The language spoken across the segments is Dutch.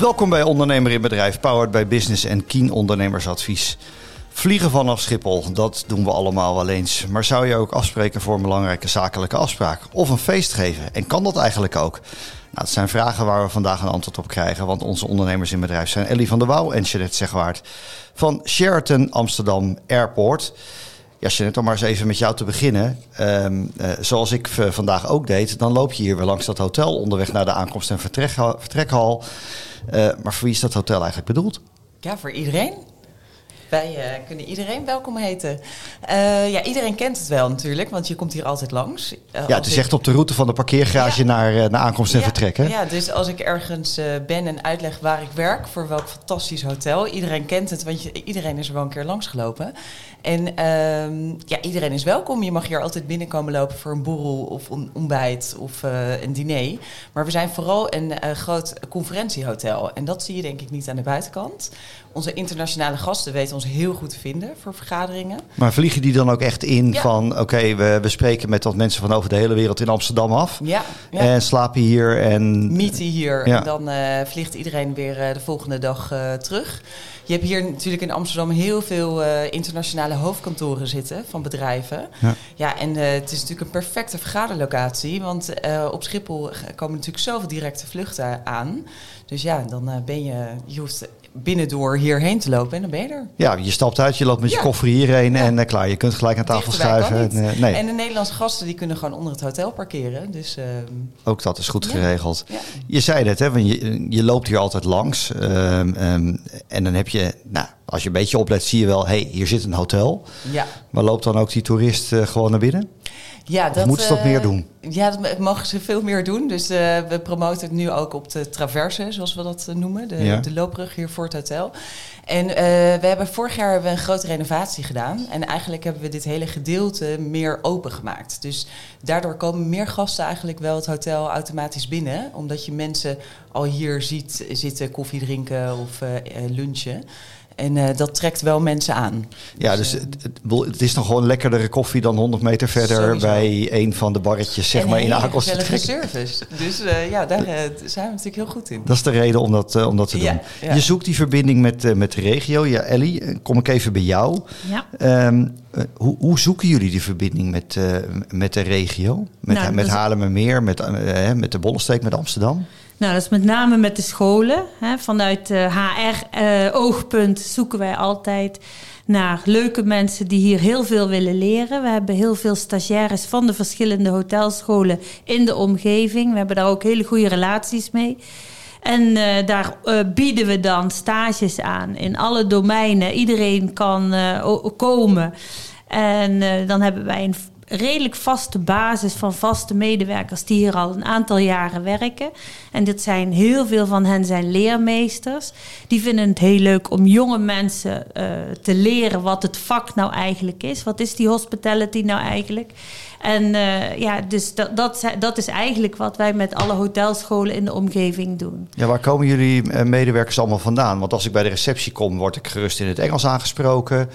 Welkom bij Ondernemer in Bedrijf, powered by Business en Keen Ondernemersadvies. Vliegen vanaf Schiphol, dat doen we allemaal wel eens. Maar zou je ook afspreken voor een belangrijke zakelijke afspraak? Of een feest geven? En kan dat eigenlijk ook? Nou, dat zijn vragen waar we vandaag een antwoord op krijgen. Want onze ondernemers in bedrijf zijn Ellie van der Wouw en Jeanette Zegwaard van Sheraton Amsterdam Airport. Ja, Jeanette, om maar eens even met jou te beginnen. Ehm, eh, zoals ik vandaag ook deed, dan loop je hier weer langs dat hotel onderweg naar de aankomst- en vertrekhal. Eh, maar voor wie is dat hotel eigenlijk bedoeld? Ja, voor iedereen. Wij eh, kunnen iedereen welkom heten. Eh, ja, iedereen kent het wel natuurlijk, want je komt hier altijd langs. Ja, het is ik- echt op de route van de parkeergarage Ja. naar, naar aankomst en Ja, vertrek. Hè? Ja, dus als ik ergens ben en uitleg waar ik werk, voor welk fantastisch hotel. Iedereen kent het, want je, iedereen is er wel een keer langsgelopen. En ehm, ja, iedereen is welkom. Je mag hier altijd binnenkomen lopen voor een borrel of een ontbijt of eh, een diner. Maar we zijn vooral een eh, groot conferentiehotel. En dat zie je denk ik niet aan de buitenkant. Onze internationale gasten weten ons heel goed te vinden voor vergaderingen. Maar vliegen die dan ook echt in Ja. van... oké, we, we spreken met wat mensen van over de hele wereld in Amsterdam af... Ja, ja. en slapen hier en... meeten hier. Ja. En dan eh, vliegt iedereen weer de volgende dag terug. Je hebt hier natuurlijk in Amsterdam heel veel eh, internationale hoofdkantoren zitten van bedrijven. Ja. Ja, en eh, het is natuurlijk een perfecte vergaderlocatie. Want eh, op Schiphol komen natuurlijk zoveel directe vluchten aan. Dus ja, dan ben je, je hoeft binnendoor hierheen te lopen en dan ben je er. Ja, je stapt uit, je loopt met je Ja. koffer hierheen Ja. en eh, klaar. Je kunt gelijk aan tafel Dichterbij schuiven. En, eh, nee, En de Nederlandse gasten die kunnen gewoon onder het hotel parkeren. Dus ehm, ook dat is goed Ja. geregeld. Je zei het, hè, want je, je loopt hier altijd langs. ehm, ehm, en dan heb je, nou, als je een beetje oplet, zie je wel... hé, hey, hier zit een hotel. ja. Maar loopt dan ook die toerist eh, gewoon naar binnen? Ja, dat, moeten ze dat eh, meer doen? Ja, dat mogen ze veel meer doen. Dus eh, we promoten het nu ook op de traverse, zoals we dat eh, noemen. De, Ja. de loopbrug hier voor het hotel. En eh, we hebben vorig jaar hebben we een grote renovatie gedaan. En eigenlijk hebben we dit hele gedeelte meer open gemaakt. Dus daardoor komen meer gasten eigenlijk wel het hotel automatisch binnen. Omdat je mensen al hier ziet zitten koffie drinken of eh, eh, lunchen. En eh, dat trekt wel mensen aan. Ja, dus het, het, bedoel, het is nog gewoon lekkerdere koffie dan 100 meter verder... Sowieso. bij een van de barretjes, zeg en maar, in aankomst en service. Dus eh, ja, daar eh, zijn we natuurlijk heel goed in. Dat is de reden om dat, om dat te doen. Ja, ja. Je zoekt die verbinding met, eh, met de regio. Ja, Ellie, kom ik even bij jou. Ja. Ehm, eh, hoe, hoe zoeken jullie die verbinding met, eh, met de regio? Met, Nou, met Haarlemmermeer, met, met de Bollesteek, met Amsterdam? Nou, dat is met name met de scholen. Hè. Vanuit HR-oogpunt zoeken wij altijd naar leuke mensen die hier heel veel willen leren. We hebben heel veel stagiaires van de verschillende hotelscholen in de omgeving. We hebben daar ook hele goede relaties mee. En eh, daar eh, bieden we dan stages aan in alle domeinen. Iedereen kan eh, komen. En eh, dan hebben wij een redelijk vaste basis van vaste medewerkers die hier al een aantal jaren werken. En dit zijn heel veel van hen zijn leermeesters. Die vinden het heel leuk om jonge mensen eh, te leren wat het vak nou eigenlijk is. Wat is die hospitality nou eigenlijk? En eh, ja, dus dat, dat, dat is eigenlijk wat wij met alle hotelscholen in de omgeving doen. Ja, waar komen jullie eh, medewerkers allemaal vandaan? Want als ik bij de receptie kom, word ik gerust in het Engels aangesproken.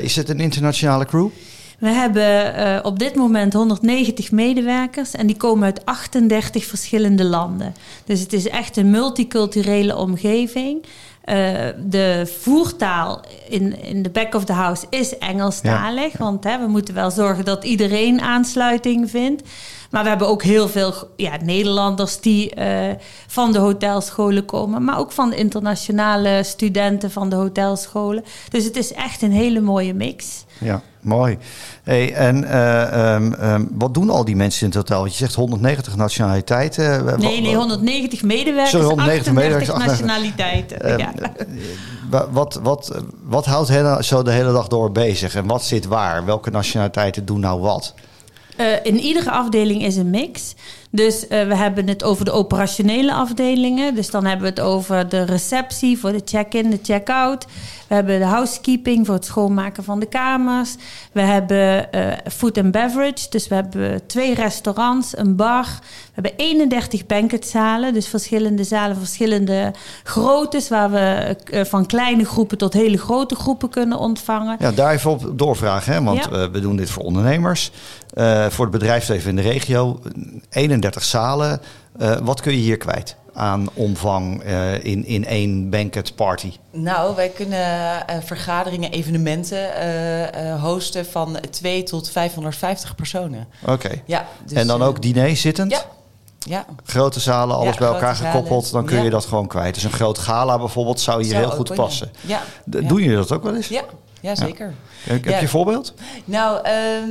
Is het een internationale crew? We hebben eh, op dit moment 190 medewerkers en die komen uit 38 verschillende landen. Dus het is echt een multiculturele omgeving. Eh, de voertaal in, in de back of the house is Engelstalig. Want hè, we moeten wel zorgen dat iedereen aansluiting vindt. Maar we hebben ook heel veel ja, Nederlanders die eh, van de hotelscholen komen. Maar ook van de internationale studenten van de hotelscholen. Dus het is echt een hele mooie mix. Ja, mooi. Hey, en eh, ehm, ehm, wat doen al die mensen in het hotel? Want je zegt 190 nationaliteiten. Eh, Nee, nee, 190 medewerkers, Sorry, 190 38 medewerkers, nationaliteiten. Ehm, ja. wa- wat, wat, wat houdt hen zo de hele dag door bezig? En wat zit waar? Welke nationaliteiten doen nou wat? Eh, in iedere afdeling is een mix. Dus eh, we hebben het over de operationele afdelingen. Dus dan hebben we het over de receptie voor de check-in, de check-out. We hebben de housekeeping voor het schoonmaken van de kamers. We hebben eh, food and beverage. Dus we hebben twee restaurants, een bar. We hebben 31 banquetzalen. Dus verschillende zalen, verschillende groottes. Waar we eh, van kleine groepen tot hele grote groepen kunnen ontvangen. Ja, daar even op doorvragen, hè? want Ja. eh, we doen dit voor ondernemers. Voor het bedrijfsleven in de regio, 31 zalen. Wat kun je hier kwijt? Aan omvang eh, in, in één banquet party? Nou, wij kunnen eh, vergaderingen, evenementen eh, hosten van 2 tot 550 personen. Oké. Ja, dus, en dan ook diner zittend? Ja. Ja, Grote zalen, alles Ja, bij elkaar gekoppeld, zalen. dan kun je dat gewoon kwijt. Dus een groot gala bijvoorbeeld zou hier zou heel goed passen. Ja. Doen jullie dat ook wel eens? Ja, ja zeker. Heb je een voorbeeld? Nou, ehm,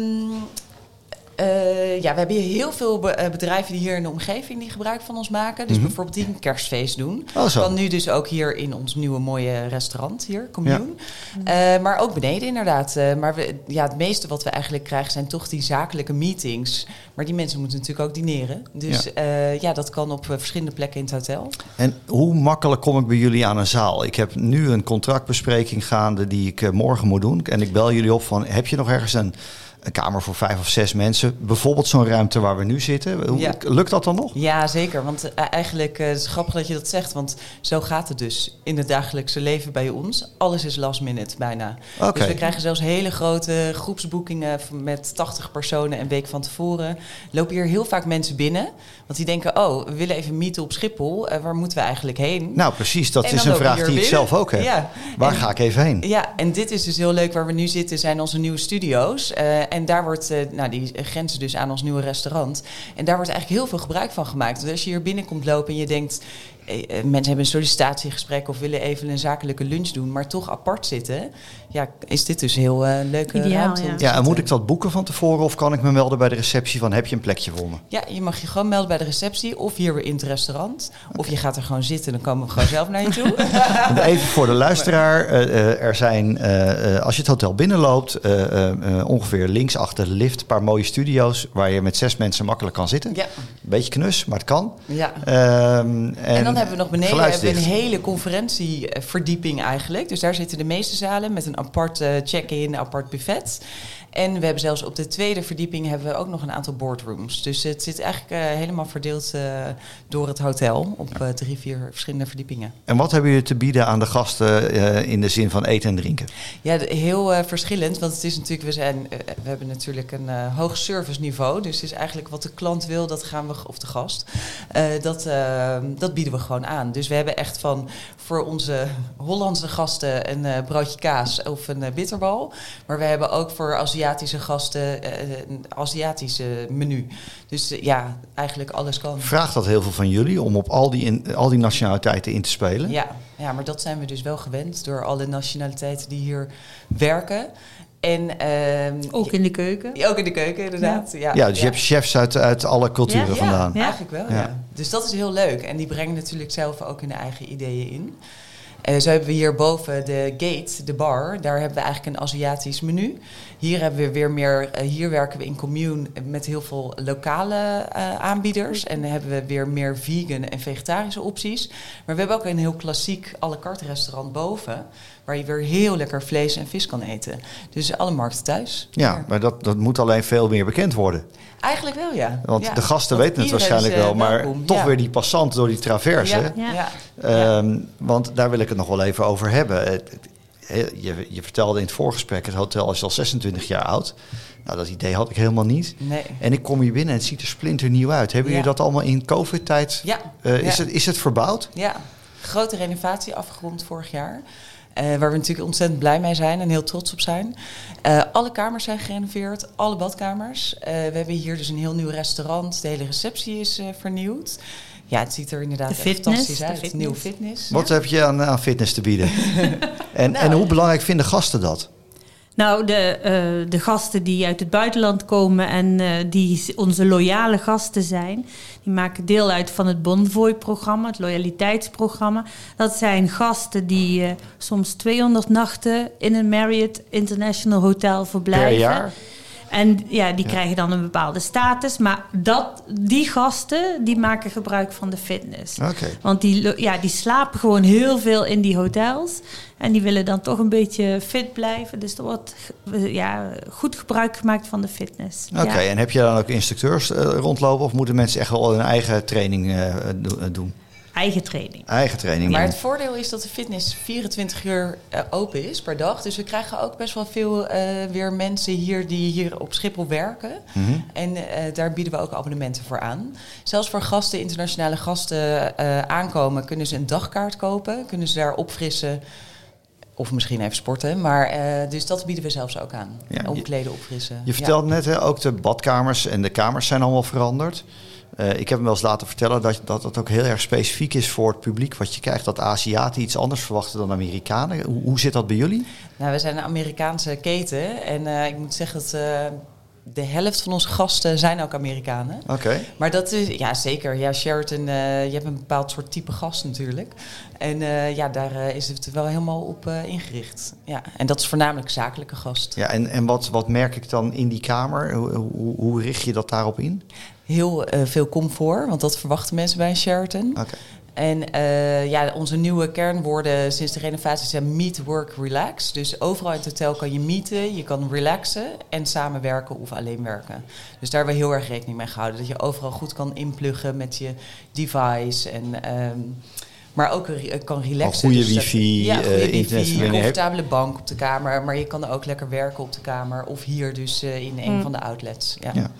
eh, ja, we hebben hier heel veel be- eh, bedrijven die hier in de omgeving die gebruik van ons maken. Dus Mhm. bijvoorbeeld die een kerstfeest doen. Oh, zo. Kan nu dus ook hier in ons nieuwe mooie restaurant hier, Commune. Eh, maar ook beneden inderdaad. Maar we, ja, het meeste wat we eigenlijk krijgen zijn toch die zakelijke meetings. Maar die mensen moeten natuurlijk ook dineren. Dus Ja. ja, ja dat kan op eh, verschillende plekken in het hotel. En hoe makkelijk kom ik bij jullie aan een zaal? Ik heb nu een contractbespreking gaande die ik eh, morgen moet doen. En ik bel jullie op van, heb je nog ergens een, een kamer voor vijf of zes mensen? Bijvoorbeeld zo'n ruimte waar we nu zitten. Ja. Lukt dat dan nog? Ja, zeker. Want eh, eigenlijk eh, het is grappig dat je dat zegt. Want zo gaat het dus in het dagelijkse leven bij ons. Alles is last minute bijna. Dus we krijgen zelfs hele grote groepsboekingen met 80 personen een week van tevoren. Lopen hier heel vaak mensen binnen. Want die denken, oh, we willen even meeten op Schiphol. Eh, waar moeten we eigenlijk heen? Nou, precies. Dat is een vraag die ik zelf ook heb. Ja. Waar En- ga ik even heen? Ja, en dit is dus heel leuk. Waar we nu zitten zijn onze nieuwe studio's. Eh, en daar wordt, eh, nou, die grenzen dus aan ons nieuwe restaurant. En daar wordt eigenlijk heel veel gebruik van gemaakt. Dus als je hier binnenkomt lopen en je denkt... eh, eh, mensen hebben een sollicitatiegesprek of willen even een zakelijke lunch doen... maar toch apart zitten. Ja, is dit dus heel eh leuke Ideaal, ruimte. ja. en moet ik dat boeken van tevoren of kan ik me melden bij de receptie van heb je een plekje voor me? Ja, je mag je gewoon melden bij de receptie of hier weer in het restaurant. Of je gaat er gewoon zitten, dan komen we gewoon zelf naar je toe. En Even voor de luisteraar. er zijn, als je het hotel binnenloopt, eh, eh, eh, ongeveer links achter de lift... een paar mooie studio's waar je met zes mensen makkelijk kan zitten. ja, Beetje knus, maar het kan. ja. Ehm, en, En, dan hebben we nog beneden hebben we een hele conferentieverdieping eigenlijk. Dus daar zitten de meeste zalen met een apart eh, check-in, apart buffet. En we hebben zelfs op de tweede verdieping hebben we ook nog een aantal boardrooms. Dus het zit eigenlijk eh, helemaal verdeeld eh, door het hotel op eh, drie, vier verschillende verdiepingen. En wat hebben jullie te bieden aan de gasten in de zin van eten en drinken? Ja, heel verschillend. Want het is natuurlijk, we, zijn, we hebben natuurlijk een hoog serviceniveau. Dus het is eigenlijk wat de klant wil, dat gaan we, of de gast, dat, dat bieden we gewoon aan. Dus we hebben echt van voor onze Hollandse gasten een eh, broodje kaas of een eh, bitterbal. Maar we hebben ook voor Aziatische gasten eh, een Aziatische menu. Dus ja, eigenlijk alles kan. Vraagt dat heel veel van jullie om op al die, in, al die nationaliteiten in te spelen? Ja, ja, maar dat zijn we dus wel gewend door alle nationaliteiten die hier werken. En ehm, Ook in de keuken. ook in de keuken, inderdaad. Ja, Ja, dus je hebt chefs uit, uit alle culturen Ja, vandaan. Ja. Eigenlijk wel, Ja. ja. Dus dat is heel leuk. En die brengen natuurlijk zelf ook hun eigen ideeën in. Eh, zo hebben we hier boven de gate, de bar. Daar hebben we eigenlijk een Aziatisch menu. Hier hebben we weer meer. eh, hier werken we in commune met heel veel lokale eh, aanbieders. En dan hebben we weer meer vegan en vegetarische opties. Maar we hebben ook een heel klassiek à la carte restaurant boven. Waar je weer heel lekker vlees en vis kan eten. Dus alle markten thuis. Ja, maar dat, dat moet alleen veel meer bekend worden. Eigenlijk wel, ja. Want Ja. de gasten Want weten het waarschijnlijk wel, maar welkom. toch Ja. weer die passant door die traverse. Ja, Ehm, Want daar wil ik het nog wel even over hebben. Je, je vertelde in het voorgesprek, het hotel is al 26 jaar oud. Nou, dat idee had ik helemaal niet. Nee. En ik kom hier binnen en het ziet er splinternieuw uit. Hebben Ja. jullie dat allemaal in COVID-tijd? Ja. eh, is, ja. het, is het verbouwd? Ja, grote renovatie afgerond vorig jaar. Eh, waar we natuurlijk ontzettend blij mee zijn en heel trots op zijn. Eh, alle kamers zijn gerenoveerd, alle badkamers. We hebben hier dus een heel nieuw restaurant. De hele receptie is vernieuwd. Ja, het ziet er inderdaad fitness, fantastisch uit. fitness. Nieuw fitness. Wat heb je aan, aan fitness te bieden? en, Nou. en hoe belangrijk vinden gasten dat? Nou, de, eh, de gasten die uit het buitenland komen en eh, die onze loyale gasten zijn, die maken deel uit van het Bonvoy-programma, het loyaliteitsprogramma. Dat zijn gasten die eh, soms 200 nachten in een Marriott International Hotel verblijven. Per jaar? En ja, die krijgen dan een bepaalde status. Maar dat, die gasten, die maken gebruik van de fitness. Want die, ja, die slapen gewoon heel veel in die hotels. En die willen dan toch een beetje fit blijven. Dus er wordt eh, ja, goed gebruik gemaakt van de fitness. Oké, Ja. en heb je dan ook instructeurs eh, rondlopen of moeten mensen echt wel hun eigen training eh, doen? Eigen training. Eigen training. Maar het voordeel is dat de fitness 24 uur eh, open is per dag. Dus we krijgen ook best wel veel eh, weer mensen hier die hier op Schiphol werken. Mhm. En eh, daar bieden we ook abonnementen voor aan. Zelfs voor gasten, internationale gasten eh, aankomen, kunnen ze een dagkaart kopen. Kunnen ze daar opfrissen. Of misschien even sporten. Maar eh, dus dat bieden we zelfs ook aan. Ja, je- Omkleden, opfrissen. Je Ja. vertelt net, hè, ook de badkamers en de kamers zijn allemaal veranderd. Eh, ik heb hem wel eens laten vertellen dat, dat het ook heel erg specifiek is voor het publiek wat je krijgt. Dat Aziaten iets anders verwachten dan Amerikanen. Hoe, hoe zit dat bij jullie? Nou, we zijn een Amerikaanse keten. En eh, ik moet zeggen dat eh, de helft van onze gasten zijn ook Amerikanen. Oké. Maar dat is, ja zeker. Ja, Sheraton, je hebt een bepaald soort type gast natuurlijk. En ja, daar is het wel helemaal op ingericht. Ja, en dat is voornamelijk zakelijke gast. Ja, en, en wat, wat merk ik dan in die kamer? Hoe, hoe, hoe richt je dat daarop in? Heel eh, veel comfort, want dat verwachten mensen bij een Sheraton. Oké. En eh, ja, onze nieuwe kernwoorden sinds de renovatie zijn meet, work, relax. Dus overal in het hotel kan je meeten, je kan relaxen en samenwerken of alleen werken. Dus daar hebben we heel erg rekening mee gehouden. Dat je overal goed kan inpluggen met je device. En, ehm, maar ook re- kan relaxen. goede Dus dat- wifi, ja, goede eh, wifi, internetverbinding. comfortabele bank op de kamer. Maar je kan ook lekker werken op de kamer. Of hier dus eh, in een Mm. van de outlets. Ja. Ja.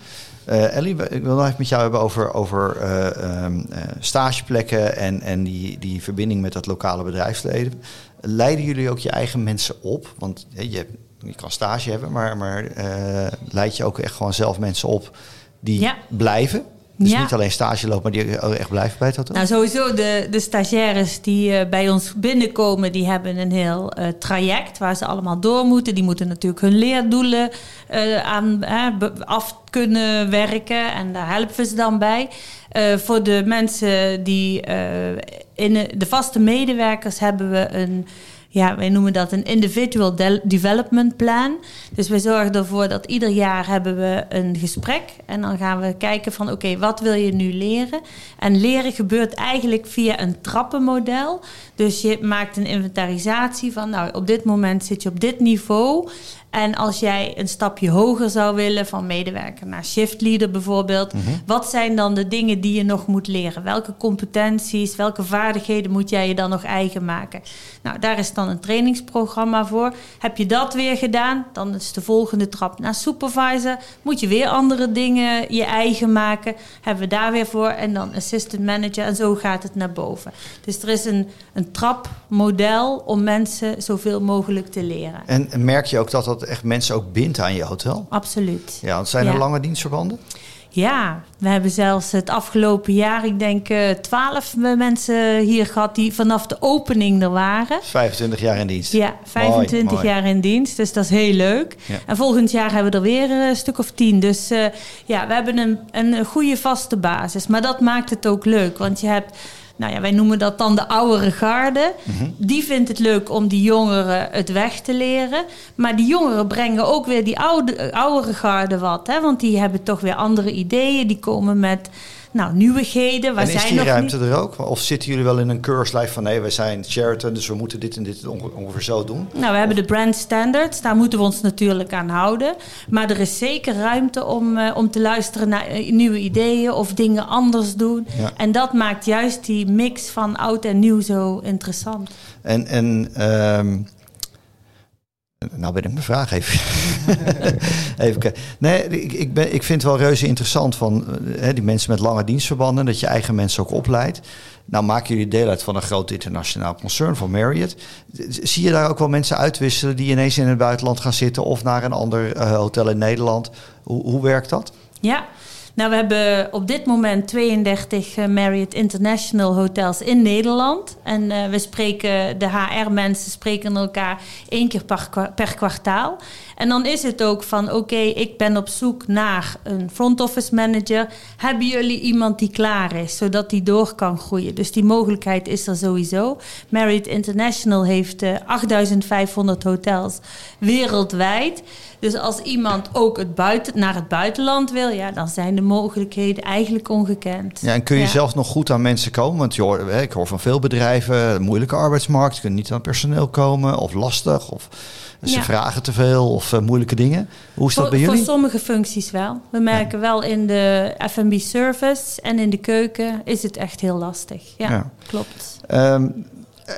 Eh, Ellie, ik wil nog even met jou hebben over, over eh, ehm, eh, stageplekken en, en die, die verbinding met dat lokale bedrijfsleven. Leiden jullie ook je eigen mensen op? Want je, hebt- je kan stage hebben, maar, maar leid je ook echt gewoon zelf mensen op die Ja. blijven? Dus Ja. niet alleen stage lopen, maar die echt blijven bij het hotel? Nou, sowieso de, de stagiaires die eh, bij ons binnenkomen, die hebben een heel eh, traject waar ze allemaal door moeten. Die moeten natuurlijk hun leerdoelen eh, aan, af kunnen werken en daar helpen we ze dan bij. Voor de mensen die in de vaste medewerkers hebben we een ja, wij noemen dat een individual de- development plan. Dus we zorgen ervoor dat ieder jaar hebben we een gesprek. En dan gaan we kijken van oké, wat wil je nu leren? En leren gebeurt eigenlijk via een trappenmodel. Dus je maakt een inventarisatie van nou, op dit moment zit je op dit niveau. En als jij een stapje hoger zou willen, van medewerker naar shift leader bijvoorbeeld, wat zijn dan de dingen die je nog moet leren? Welke competenties, welke vaardigheden moet jij je dan nog eigen maken? Nou, daar is dan een trainingsprogramma voor. Heb je dat weer gedaan, dan is de volgende trap naar supervisor. Moet je weer andere dingen je eigen maken, hebben we daar weer voor. En dan assistant manager en zo gaat het naar boven. Dus er is een, een trapmodel om mensen zoveel mogelijk te leren. En merk je ook dat dat echt mensen ook bindt aan je hotel? Absoluut. Ja, want zijn er Ja. lange dienstverbanden? Ja, we hebben zelfs het afgelopen jaar, ik denk, eh, twaalf mensen hier gehad die vanaf de opening er waren. 25 jaar in dienst. Ja, 25 Mooi, mooi. jaar in dienst, dus dat is heel leuk. Ja. En volgend jaar hebben we er weer een stuk of tien. Dus eh, ja, we hebben een, een goede vaste basis. Maar dat maakt het ook leuk, want je hebt... Nou ja, wij noemen dat dan de oudere garde. Mhm. Die vindt het leuk om die jongeren het weg te leren. Maar die jongeren brengen ook weer die oude, oudere garde wat. Hè? Want die hebben toch weer andere ideeën. Die komen met nou, nieuwigheden. Waar en is die nog ruimte er ook? Of zitten jullie wel in een keurslijf van nee, wij zijn Sheraton, dus we moeten dit en dit onge- ongeveer zo doen? Nou, we hebben de brand standards, daar moeten we ons natuurlijk aan houden. Maar er is zeker ruimte om, eh, om te luisteren naar eh, nieuwe ideeën of dingen anders doen. Ja. En dat maakt juist die mix van oud en nieuw zo interessant. En, en ehm, nou ben ik mijn vraag even. even. Nee, ik, ik, ben, ik vind het wel reuze interessant van eh, hè, die mensen met lange dienstverbanden, dat je eigen mensen ook opleidt. Nou maken jullie deel uit van een groot internationaal concern van Marriott. Zie je daar ook wel mensen uitwisselen die ineens in het buitenland gaan zitten of naar een ander eh, hotel in Nederland? Hoe, hoe werkt dat? Ja, nou we hebben op dit moment 32 eh, Marriott International hotels in Nederland. En eh, we spreken, de HR-mensen spreken elkaar één keer per, per kwartaal. En dan is het ook van, oké, ik ben op zoek naar een front office manager. Hebben jullie iemand die klaar is, zodat die door kan groeien? Dus die mogelijkheid is er sowieso. Marriott International heeft eh, 8500 hotels wereldwijd. Dus als iemand ook het buiten, naar het buitenland wil, ja, dan zijn de mogelijkheden eigenlijk ongekend. Ja, en kun je Ja. zelf nog goed aan mensen komen? Want je hoort, hè, ik hoor van veel bedrijven, moeilijke arbeidsmarkt, kunt niet aan personeel komen, of lastig, of ze Ja. vragen te veel, of eh, moeilijke dingen. Hoe is dat voor, bij jullie? voor sommige functies wel. We merken wel in de F&B service en in de keuken is het echt heel lastig. Ja, Ja. klopt. Ehm,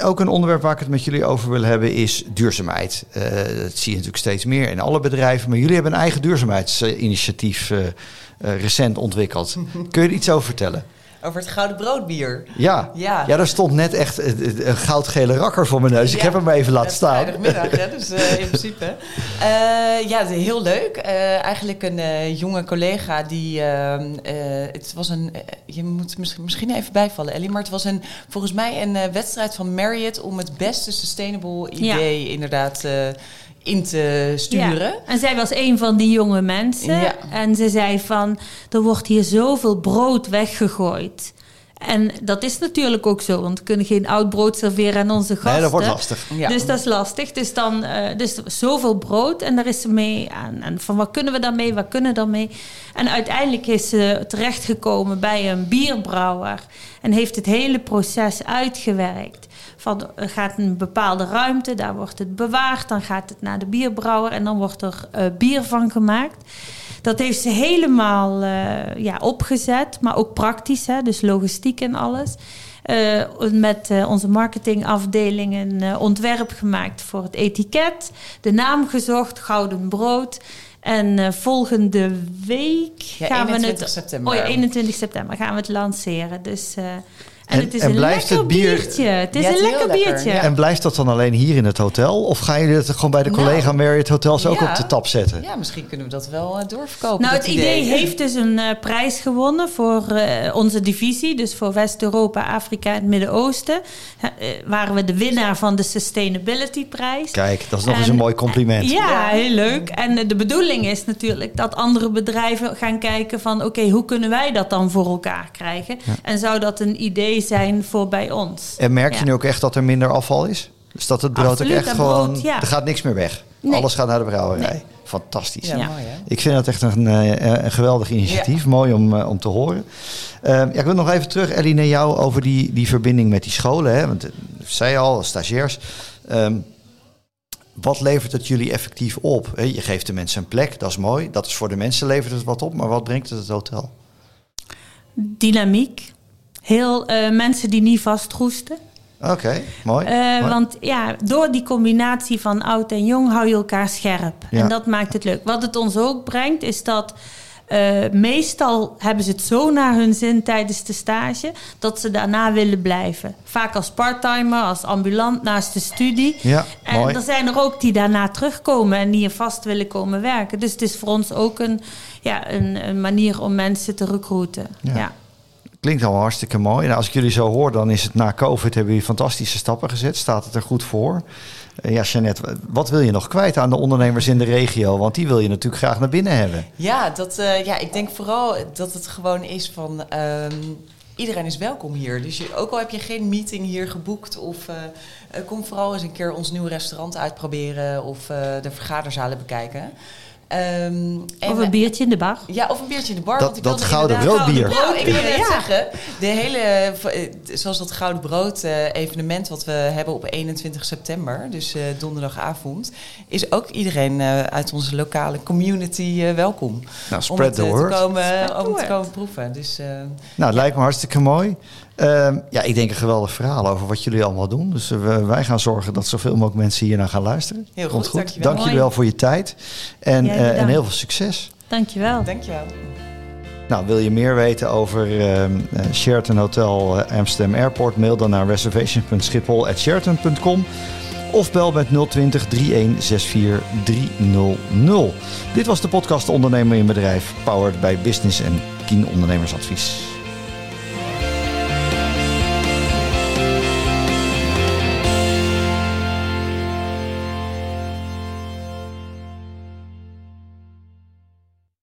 ook een onderwerp waar ik het met jullie over wil hebben is duurzaamheid. Eh, dat zie je natuurlijk steeds meer in alle bedrijven. Maar jullie hebben een eigen duurzaamheidsinitiatief eh, recent ontwikkeld. Kun je er iets over vertellen? Over het gouden broodbier. Ja. Ja. ja, daar stond net echt een goudgele rakker voor mijn neus. Ik Ja. heb hem even laten staan. Vrijdagmiddag, hè, dus eh, in principe. Eh, ja, heel leuk. Eh, eigenlijk een eh, jonge collega die... ehm, eh, het was een... je moet misschien, misschien even bijvallen, Ellie. Maar het was een, volgens mij een eh, wedstrijd van Marriott... om het beste sustainable Ja. idee inderdaad eh, in te sturen. Ja. En zij was een van die jonge mensen. Ja. En ze zei van, er wordt hier zoveel brood weggegooid. En dat is natuurlijk ook zo, want we kunnen geen oud brood serveren aan onze gasten. Nee, dat wordt lastig. Ja. Dus dat is lastig. Dus dan eh, dus zoveel brood en daar is ze mee aan. En van wat kunnen we daarmee, wat kunnen we daarmee? En uiteindelijk is ze terechtgekomen bij een bierbrouwer en heeft het hele proces uitgewerkt. Van gaat een bepaalde ruimte, daar wordt het bewaard, dan gaat het naar de bierbrouwer en dan wordt er eh, bier van gemaakt. Dat heeft ze helemaal eh, ja, opgezet, maar ook praktisch, hè, dus logistiek en alles. Eh, met onze marketingafdeling een ontwerp gemaakt voor het etiket. De naam gezocht, Gouden Brood. En volgende week Ja, gaan we 21 het... september. Oh ja, 21 september gaan we het lanceren. Dus, en, En- het is en een blijft lekker het bier- biertje. Het is Ja, een lekker biertje. ja. En blijft dat dan alleen hier in het hotel? Of gaan jullie het gewoon bij de Nou, collega Marriott Hotels ook ja. op de tap zetten? Ja, misschien kunnen we dat wel eh, doorverkopen. Nou, het idee heeft dus een eh, prijs gewonnen voor eh, onze divisie. Dus voor West-Europa, Afrika en het Midden-Oosten. Waren we de winnaar van de Sustainability Prijs. Kijk, dat is nog eens En- een mooi compliment. Ja, Ja. heel leuk. En de bedoeling is natuurlijk dat andere bedrijven gaan kijken van... oké, hoe kunnen wij dat dan voor elkaar krijgen? En zou dat een idee zijn voor bij ons? En merk je Ja. nu ook echt dat er minder afval is? Dus dat het brood Absoluut, ook echt gewoon... brood, ja. Er gaat niks meer weg. Nee. Alles gaat naar de brouwerij. Nee. Fantastisch. Ja, Ja. mooi hè? Ik vind dat echt een, eh, een geweldig initiatief. Mooi om, eh, om te horen. Ja, ik wil nog even terug, Ellie, naar jou over die, die verbinding met die scholen. Hè? Want eh, zei al, stagiairs. Ehm, wat levert het jullie effectief op? Hè, Je geeft de mensen een plek, dat is mooi. Dat is voor de mensen levert het wat op. Maar wat brengt het het hotel? Dynamiek. Heel eh, mensen die niet vastroesten. Oké, mooi. Eh, mooi. want ja, door die combinatie van oud en jong hou je elkaar scherp. Ja. En dat maakt het leuk. Wat het ons ook brengt, is dat eh, meestal hebben ze het zo naar hun zin tijdens de stage dat ze daarna willen blijven. Vaak als parttimer, als ambulant naast de studie. Ja, En mooi. er zijn er ook die daarna terugkomen en die er vast willen komen werken. Dus het is voor ons ook een, ja, een, een manier om mensen te recruiten. Ja. Ja. Klinkt allemaal hartstikke mooi. En als ik jullie zo hoor, dan is het na COVID hebben jullie fantastische stappen gezet. Staat het er goed voor? Eh, ja, Jeannette, wat wil je nog kwijt aan de ondernemers in de regio? Want die wil je natuurlijk graag naar binnen hebben. Ja, dat, eh, ja, ik denk vooral dat het gewoon is van... ehm, iedereen is welkom hier. Dus je, ook al heb je geen meeting hier geboekt... of eh, kom vooral eens een keer ons nieuwe restaurant uitproberen... of de vergaderzalen bekijken. Ehm, en- Of een biertje in de bar. Ja, of een biertje in de bar. Dat- want ik dat gouden broodbier. Nou, ik wil net Ja. zeggen, de hele, eh, zoals dat Gouden Brood eh, evenement wat we hebben op 21 september, dus eh, donderdagavond, is ook iedereen eh, uit onze lokale community eh, welkom. Nou, om spread het the word. te komen, Spread om te komen proeven. Dus eh, Nou, het lijkt me hartstikke mooi. Ehm, ja, ik denk een geweldig verhaal over wat jullie allemaal doen. Dus eh, we- wij gaan zorgen dat zoveel mogelijk mensen hier naar gaan luisteren. Heel goed, dankjewel. Dank jullie wel voor je tijd. En, eh, en heel veel succes. Dankjewel. dankjewel. Nou, wil je meer weten over ehm, eh, Sheraton Hotel Amsterdam Airport? Mail dan naar reservation.schiphol.sheraton.com of bel met 020 3164 300. Dit was de podcast Ondernemer in Bedrijf, powered bij Business en Kien Ondernemersadvies.